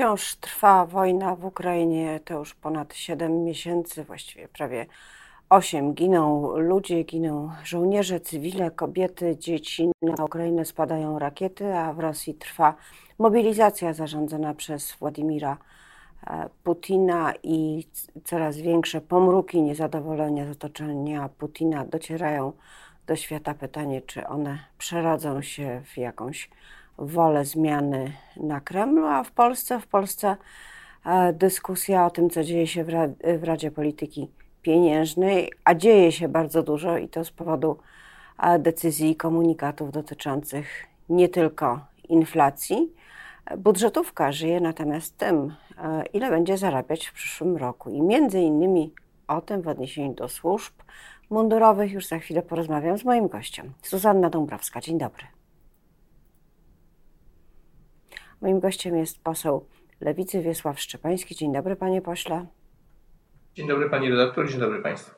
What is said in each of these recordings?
Wciąż trwa wojna w Ukrainie, to już ponad 7 miesięcy, właściwie prawie 8. Giną ludzie, giną żołnierze, cywile, kobiety, dzieci. Na Ukrainę spadają rakiety, a w Rosji trwa mobilizacja zarządzana przez Władimira e, Putina i coraz większe pomruki niezadowolenia z otoczenia Putina docierają do świata. Pytanie, czy one przerodzą się w jakąś wolę zmiany na Kremlu, a w Polsce, w Polsce e, dyskusja o tym, co dzieje się w Radzie Polityki Pieniężnej, a dzieje się bardzo dużo i to z powodu e, decyzji i komunikatów dotyczących nie tylko inflacji. Budżetówka żyje natomiast tym, e, ile będzie zarabiać w przyszłym roku i między innymi o tym w odniesieniu do służb mundurowych już za chwilę porozmawiam z moim gościem. Suzanna Dąbrowska. Dzień dobry. Moim gościem jest poseł Lewicy Wiesław Szczepański. Dzień dobry, panie pośle. Dzień dobry, pani redaktor, dzień dobry państwu.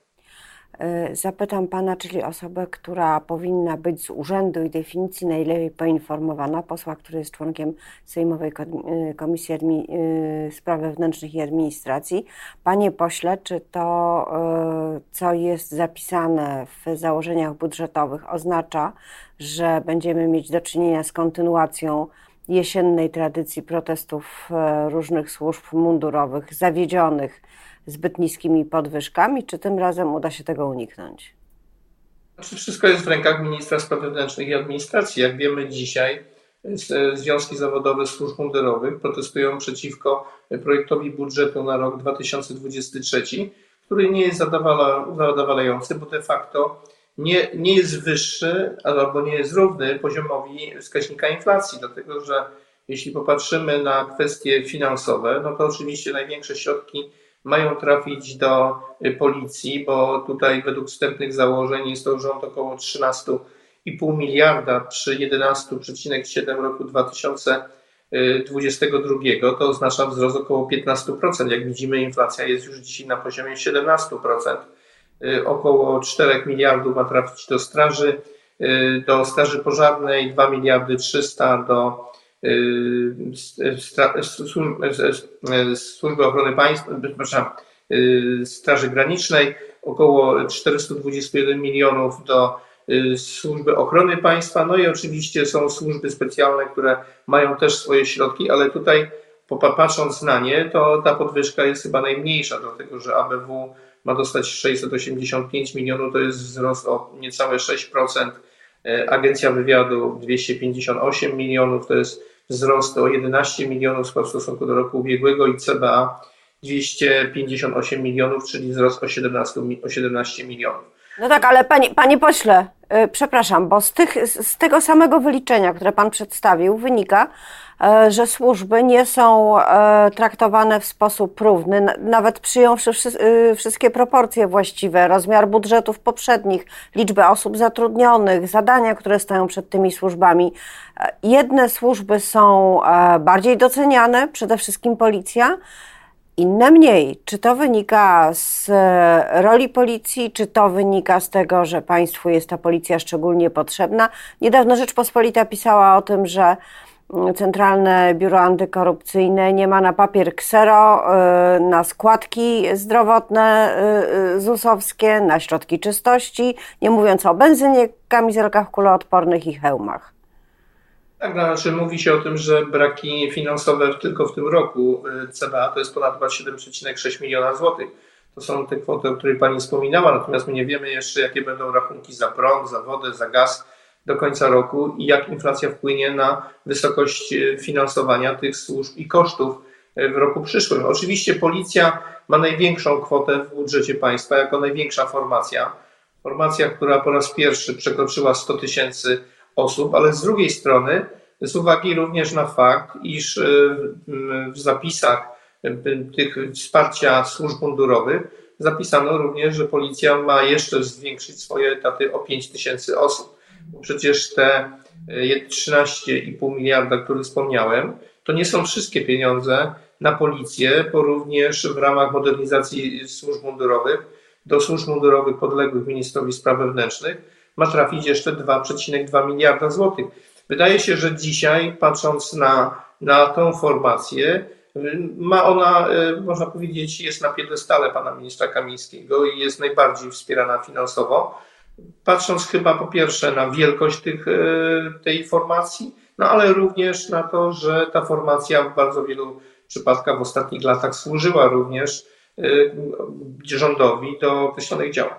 E, zapytam pana, czyli osobę, która powinna być z urzędu i definicji najlepiej poinformowana, posła, który jest członkiem Sejmowej e, Komisji Admi e, Spraw Wewnętrznych i Administracji. Panie pośle, czy to, co jest zapisane w założeniach budżetowych, oznacza, że będziemy mieć do czynienia z kontynuacją jesiennej tradycji protestów e, różnych służb mundurowych zawiedzionych zbyt niskimi podwyżkami, czy tym razem uda się tego uniknąć? Znaczy wszystko jest w rękach ministra spraw wewnętrznych i administracji. Jak wiemy dzisiaj, e, związki zawodowe służb mundurowych protestują przeciwko projektowi budżetu na rok 2023, który nie jest zadowalający, bo de facto nie, nie jest wyższy albo nie jest równy poziomowi wskaźnika inflacji, dlatego że jeśli popatrzymy na kwestie finansowe, no to oczywiście największe środki mają trafić do policji, bo tutaj według wstępnych założeń jest to rząd około 13,5 miliarda przy 11,7 roku 2022. To oznacza wzrost około 15%. Jak widzimy, inflacja jest już dzisiaj na poziomie 17%. Y, około 4 miliardów ma trafić do straży, y, do straży pożarnej, 2 miliardy 300 do y, Służby Ochrony Państwa, przepraszam, Straży Granicznej, około 421 milionów do Służby Ochrony Państwa, no i oczywiście są służby specjalne, które mają też swoje środki, ale tutaj patrząc na nie, to ta podwyżka jest chyba najmniejsza, dlatego że ABW ma dostać 685 milionów, to jest wzrost o niecałe 6%. E, Agencja Wywiadu 258 milionów, to jest wzrost o 11 milionów w stosunku do roku ubiegłego i CBA 258 milionów, czyli wzrost o 17, o 17 milionów. No tak, ale panie, pośle, yy, przepraszam, bo z, tych, z tego samego wyliczenia, które pan przedstawił, wynika, yy, że służby nie są yy, traktowane w sposób równy, nawet przyjąwszy wszystkie proporcje właściwe, rozmiar budżetów poprzednich, liczbę osób zatrudnionych, zadania, które stoją przed tymi służbami. Jedne służby są bardziej doceniane, przede wszystkim policja, inne mniej. Czy to wynika z e, roli policji, czy to wynika z tego, że państwu jest ta policja szczególnie potrzebna? Niedawno Rzeczpospolita pisała o tym, że mm, Centralne Biuro Antykorupcyjne nie ma na papier ksero, e, na składki zdrowotne e, ZUS-owskie, na środki czystości, nie mówiąc o benzynie, kamizelkach kuloodpornych i hełmach. Tak, znaczy mówi się o tym, że braki finansowe tylko w tym roku y, CBA to jest ponad 7,6 miliona złotych. To są te kwoty, o których Pani wspominała, natomiast my nie wiemy jeszcze, jakie będą rachunki za prąd, za wodę, za gaz do końca roku i jak inflacja wpłynie na wysokość y, finansowania tych służb i kosztów y, w roku przyszłym. Oczywiście policja ma największą kwotę w budżecie państwa jako największa formacja. Formacja, która po raz pierwszy przekroczyła 100 tysięcy osób, ale z drugiej strony, z uwagi również na fakt, iż e, w zapisach e, tych wsparcia służb mundurowych zapisano również, że policja ma jeszcze zwiększyć swoje etaty o 5 tysięcy osób. Przecież te 13,5 e, miliarda, o których wspomniałem, to nie są wszystkie pieniądze na policję, bo również w ramach modernizacji służb mundurowych do służb mundurowych podległych ministrowi spraw wewnętrznych ma trafić jeszcze 2,2 miliarda złotych. Wydaje się, że dzisiaj, patrząc na, na tą formację, Ma ona, można powiedzieć, jest na piedestale pana ministra Kamińskiego i jest najbardziej wspierana finansowo. Patrząc chyba po pierwsze na wielkość tych, tej formacji, no ale również na to, że ta formacja w bardzo wielu przypadkach w ostatnich latach służyła również rządowi do określonych działań.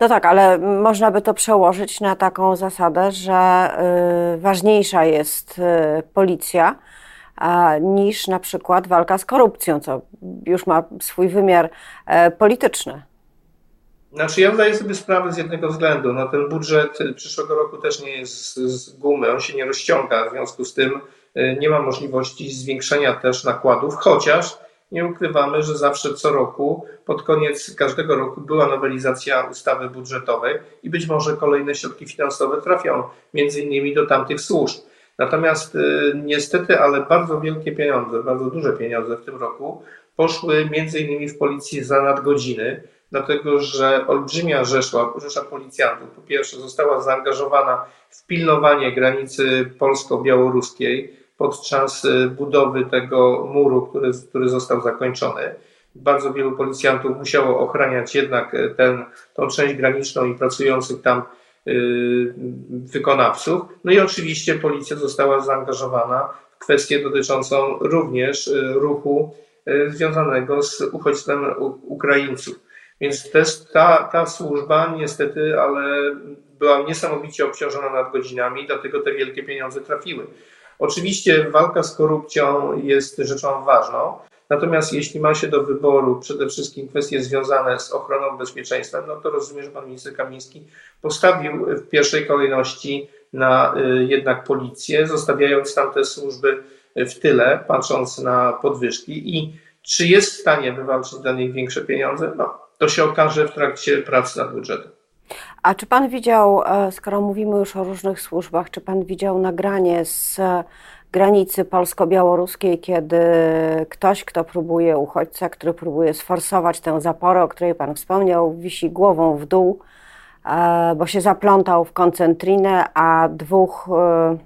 No tak, ale można by to przełożyć na taką zasadę, że y, ważniejsza jest y, policja niż na przykład walka z korupcją, co już ma swój wymiar e, polityczny. Znaczy, ja zdaję sobie sprawę z jednego względu. No, ten budżet przyszłego roku też nie jest z gumy, on się nie rozciąga. W związku z tym y, nie ma możliwości zwiększenia też nakładów, chociaż nie ukrywamy, że zawsze co roku, pod koniec każdego roku była nowelizacja ustawy budżetowej i być może kolejne środki finansowe trafią między innymi do tamtych służb. Natomiast y, niestety, ale bardzo wielkie pieniądze, bardzo duże pieniądze w tym roku poszły między innymi w policji za nadgodziny, dlatego że olbrzymia rzesza, rzesza policjantów po pierwsze została zaangażowana w pilnowanie granicy polsko-białoruskiej, podczas y, budowy tego muru, który, który został zakończony. Bardzo wielu policjantów musiało ochraniać jednak y, ten, tą część graniczną i pracujących tam yy, wykonawców. No i oczywiście policja została zaangażowana w kwestię dotyczącą również y, ruchu związanego z uchodźstwem Ukraińców. Więc też ta, ta służba niestety, ale była niesamowicie obciążona nadgodzinami, dlatego te wielkie pieniądze trafiły. Oczywiście walka z korupcją jest rzeczą ważną, natomiast jeśli ma się do wyboru przede wszystkim kwestie związane z ochroną bezpieczeństwa, no to rozumiem, że pan minister Kamiński postawił w pierwszej kolejności na y, jednak policję, zostawiając tamte służby w tyle, patrząc na podwyżki i czy jest w stanie wywalczyć dla nich większe pieniądze, no to się okaże w trakcie pracy nad budżetem. A czy pan widział, e, skoro mówimy już o różnych służbach, czy pan widział nagranie z granicy polsko-białoruskiej, kiedy ktoś, kto próbuje, uchodźca, który próbuje sforsować tę zaporę, o której pan wspomniał, wisi głową w dół, e, bo się zaplątał w koncentrinę, a dwóch, e,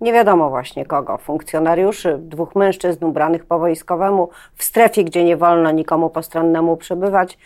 nie wiadomo właśnie kogo, funkcjonariuszy, dwóch mężczyzn ubranych po wojskowemu w strefie, gdzie nie wolno nikomu postronnemu przebywać,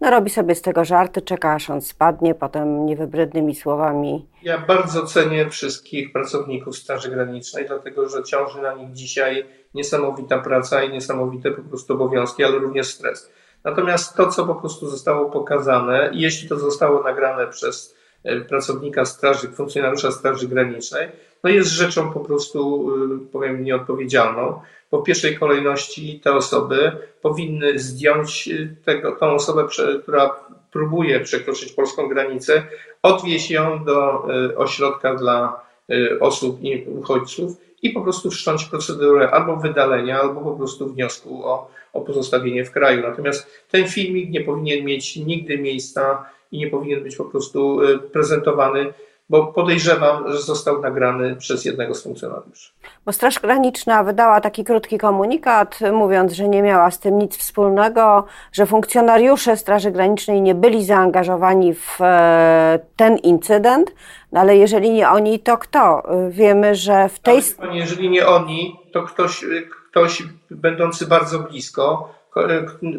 no robi sobie z tego żarty, czeka aż on spadnie, potem niewybrednymi słowami. Ja bardzo cenię wszystkich pracowników Straży Granicznej, dlatego że ciąży na nich dzisiaj niesamowita praca i niesamowite po prostu obowiązki, ale również stres. Natomiast to, co po prostu zostało pokazane, jeśli to zostało nagrane przez e, pracownika straży, funkcjonariusza Straży Granicznej, no jest rzeczą po prostu, e, powiem, nieodpowiedzialną po pierwszej kolejności te osoby powinny zdjąć y, tego, tą osobę, która próbuje przekroczyć polską granicę, odwieźć ją do y, ośrodka dla y, osób i uchodźców i po prostu wszcząć procedurę albo wydalenia, albo po prostu wniosku o, o pozostawienie w kraju. Natomiast ten filmik nie powinien mieć nigdy miejsca i nie powinien być po prostu prezentowany bo podejrzewam, że został nagrany przez jednego z funkcjonariuszy. Bo Straż Graniczna wydała taki krótki komunikat, mówiąc, że nie miała z tym nic wspólnego, że funkcjonariusze Straży Granicznej nie byli zaangażowani w e, ten incydent, no ale jeżeli nie oni, to kto? Wiemy, że w tej. Pani, jeżeli nie oni, to ktoś, ktoś będący bardzo blisko,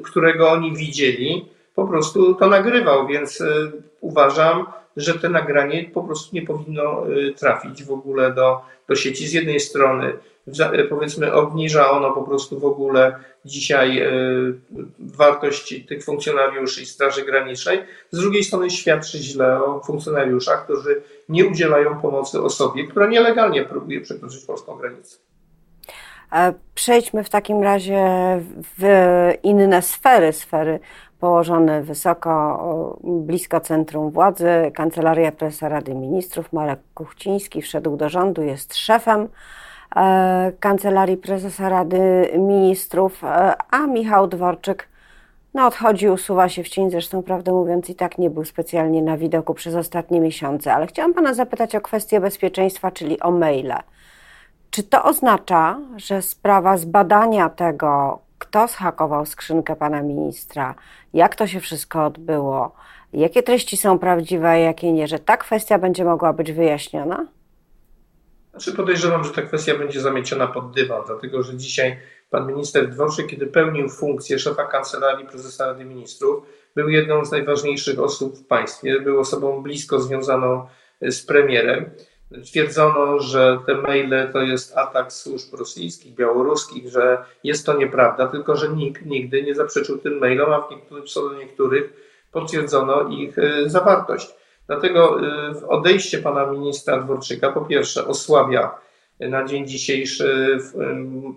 którego oni widzieli, po prostu to nagrywał, więc e, uważam, że to nagranie po prostu nie powinno y, trafić w ogóle do, do sieci. Z jednej strony y, powiedzmy obniża ono po prostu w ogóle dzisiaj y, wartość tych funkcjonariuszy i Straży Granicznej, z drugiej strony świadczy źle o funkcjonariuszach, którzy nie udzielają pomocy osobie, która nielegalnie próbuje przekroczyć polską granicę. E, przejdźmy w takim razie w inne sfery, sfery położony wysoko, blisko centrum władzy, Kancelaria Prezesa Rady Ministrów. Marek Kuchciński wszedł do rządu, jest szefem e, Kancelarii Prezesa Rady Ministrów, e, a Michał Dworczyk no, odchodzi, usuwa się w cień, zresztą prawdę mówiąc i tak nie był specjalnie na widoku przez ostatnie miesiące. Ale chciałam Pana zapytać o kwestię bezpieczeństwa, czyli o maile. Czy to oznacza, że sprawa zbadania tego, kto zhakował skrzynkę pana ministra, jak to się wszystko odbyło, jakie treści są prawdziwe, a jakie nie, że ta kwestia będzie mogła być wyjaśniona? Znaczy podejrzewam, że ta kwestia będzie zamieciona pod dywan, dlatego że dzisiaj pan minister Dworczyk, kiedy pełnił funkcję szefa Kancelarii Prezesa Rady Ministrów, był jedną z najważniejszych osób w państwie, był osobą blisko związaną z premierem. Twierdzono, że te maile to jest atak służb rosyjskich, białoruskich, że jest to nieprawda, tylko że nikt nigdy nie zaprzeczył tym mailom, a co do niektórych potwierdzono ich e, zawartość. Dlatego e, odejście pana ministra Dworczyka po pierwsze osłabia na dzień dzisiejszy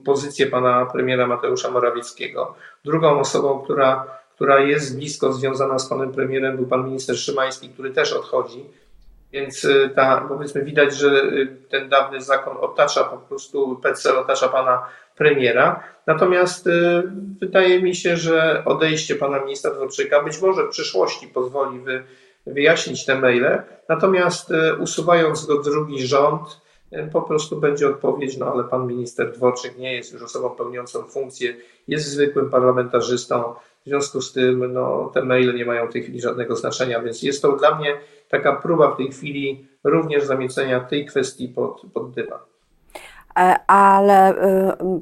pozycję pana premiera Mateusza Morawieckiego. Drugą osobą, która, która jest blisko związana z panem premierem, był pan minister Szymański, który też odchodzi. Więc y, ta, powiedzmy, widać, że y, ten dawny zakon otacza po prostu, PCL otacza pana premiera. Natomiast y, wydaje mi się, że odejście pana ministra Dworczyka być może w przyszłości pozwoli wy, wyjaśnić te maile. Natomiast usuwając go drugi rząd, po prostu będzie odpowiedź, no ale pan minister Dworczyk nie jest już osobą pełniącą funkcję, jest zwykłym parlamentarzystą, w związku z tym no, te maile nie mają w tej chwili żadnego znaczenia, więc jest to dla mnie taka próba w tej chwili również zamiecenia tej kwestii pod, pod dywan. E, ale y,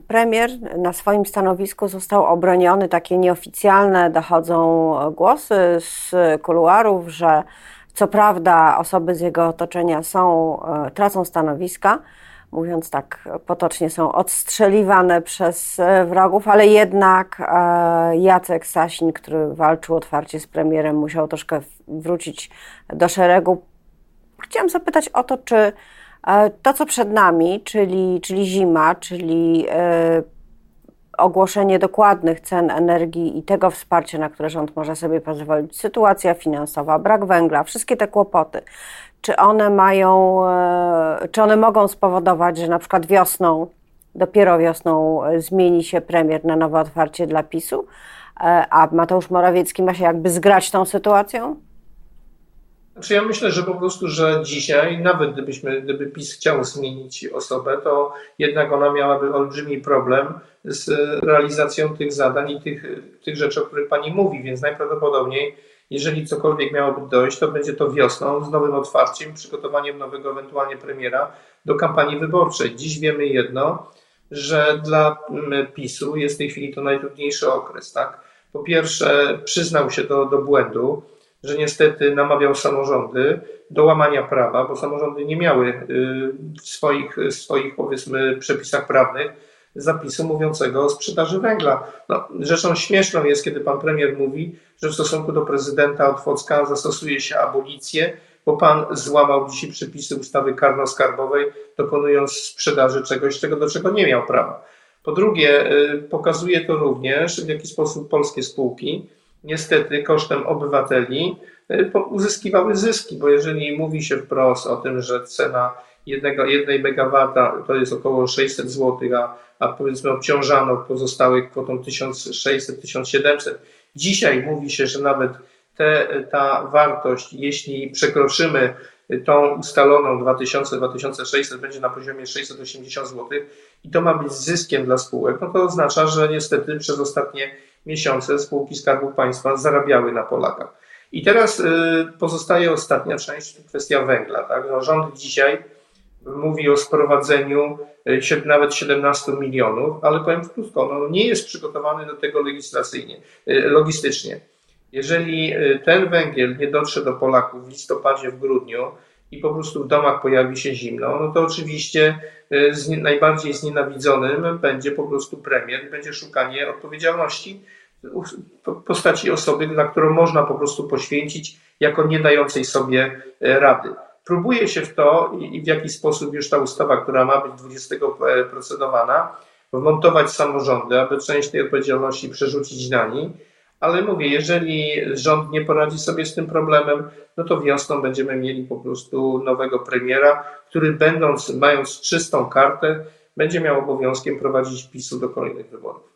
premier na swoim stanowisku został obroniony. Takie nieoficjalne dochodzą głosy z kuluarów, że co prawda osoby z jego otoczenia są, e, tracą stanowiska, mówiąc tak potocznie, są odstrzeliwane przez e, wrogów, ale jednak e, Jacek Sasin, który walczył otwarcie z premierem, musiał troszkę wrócić do szeregu. Chciałam zapytać o to, czy to, co przed nami, czyli, czyli zima, czyli ogłoszenie dokładnych cen energii i tego wsparcia, na które rząd może sobie pozwolić, sytuacja finansowa, brak węgla, wszystkie te kłopoty, czy one mają, e, czy one mogą spowodować, że na przykład wiosną, dopiero wiosną e, zmieni się premier na nowe otwarcie dla PiSu, e, a Mateusz Morawiecki ma się jakby zgrać tą sytuacją? Znaczy ja myślę, że po prostu, że dzisiaj, nawet gdybyśmy, gdyby PiS chciał zmienić osobę, to jednak ona miałaby olbrzymi problem z realizacją tych zadań i tych, tych rzeczy, o których Pani mówi, więc najprawdopodobniej, jeżeli cokolwiek miałoby dojść, to będzie to wiosną z nowym otwarciem, przygotowaniem nowego ewentualnie premiera do kampanii wyborczej. Dziś wiemy jedno, że dla mm, PiSu jest w tej chwili to najtrudniejszy okres. Tak? Po pierwsze, przyznał się do, do błędu, że niestety namawiał samorządy do łamania prawa, bo samorządy nie miały y, w swoich, swoich powiedzmy przepisach prawnych zapisu mówiącego o sprzedaży węgla. No, rzeczą śmieszną jest, kiedy pan premier mówi, że w stosunku do prezydenta Otwocka zastosuje się abolicję, bo pan złamał dzisiaj przepisy ustawy karno-skarbowej, dokonując sprzedaży czegoś, czego do czego nie miał prawa. Po drugie, y, pokazuje to również, w jaki sposób polskie spółki niestety kosztem obywateli y, uzyskiwały zyski, bo jeżeli mówi się wprost o tym, że cena jednego, jednej megawata to jest około 600 zł, a, a powiedzmy obciążano pozostałych kwotą 1600-1700, dzisiaj mówi się, że nawet te, ta wartość, jeśli przekroczymy tą ustaloną 2000-2600 będzie na poziomie 680 zł i to ma być zyskiem dla spółek, no to oznacza, że niestety przez ostatnie miesiące spółki Skarbu Państwa zarabiały na Polakach. I teraz y, pozostaje ostatnia część, kwestia węgla. Tak? No, rząd dzisiaj mówi o sprowadzeniu y, nawet 17 milionów, ale powiem krótko, no, nie jest przygotowany do tego legislacyjnie, y, logistycznie. Jeżeli ten węgiel nie dotrze do Polaków w listopadzie, w grudniu i po prostu w domach pojawi się zimno, no to oczywiście najbardziej znienawidzonym będzie po prostu premier będzie szukanie odpowiedzialności w postaci osoby, na którą można po prostu poświęcić jako nie dającej sobie e, rady. Próbuje się w to i w jaki sposób już ta ustawa, która ma być 20 e, procedowana, wmontować samorządy, aby część tej odpowiedzialności przerzucić na nie. Ale mówię, jeżeli rząd nie poradzi sobie z tym problemem, no to wiosną będziemy mieli po prostu nowego premiera, który będąc, mając czystą kartę, będzie miał obowiązkiem prowadzić PiSu do kolejnych wyborów.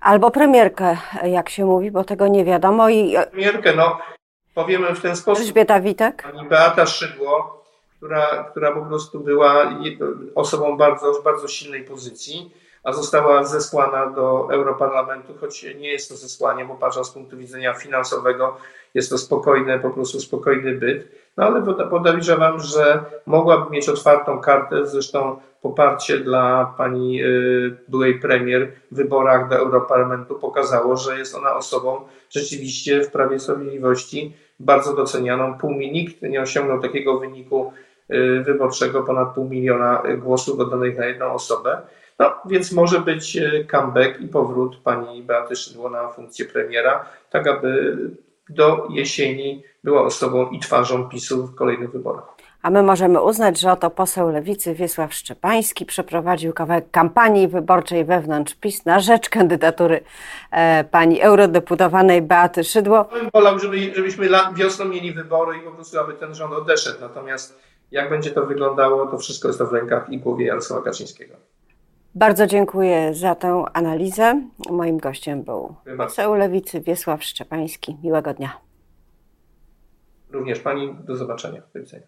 Albo premierkę, jak się mówi, bo tego nie wiadomo. I... Premierkę, no powiemy w ten sposób. Elżbieta Witek? Pani Beata Szydło, która, która po prostu była osobą bardzo, w bardzo silnej pozycji. a została zesłana do Europarlamentu, choć nie jest to zesłanie, bo patrząc z punktu widzenia finansowego, jest to spokojne, po prostu spokojny byt. No ale podejrzewam, że mogłaby mieć otwartą kartę, zresztą poparcie dla pani y, byłej premier w wyborach do Europarlamentu pokazało, że jest ona osobą rzeczywiście w Prawie Sprawiedliwości bardzo docenianą. Pół, nikt nie osiągnął takiego wyniku y, wyborczego, ponad pół miliona głosów oddanych na jedną osobę. No, więc może być y, comeback i powrót pani Beaty Szydło na funkcję premiera, tak aby do jesieni była osobą i twarzą PiSu w kolejnych wyborach. A my możemy uznać, że oto poseł Lewicy Wiesław Szczepański przeprowadził kawałek kampanii wyborczej wewnątrz PiS na rzecz kandydatury e, pani eurodeputowanej Beaty Szydło. Ja bym wolał, żeby, żebyśmy wiosną mieli wybory i po prostu aby ten rząd odeszedł. Natomiast jak będzie to wyglądało, to wszystko jest to w rękach i głowie Jarosława Kaczyńskiego. Bardzo dziękuję za tę analizę. Moim gościem był poseł Lewicy Wiesław Szczepański. Miłego dnia. Również Pani. Do zobaczenia. Do widzenia.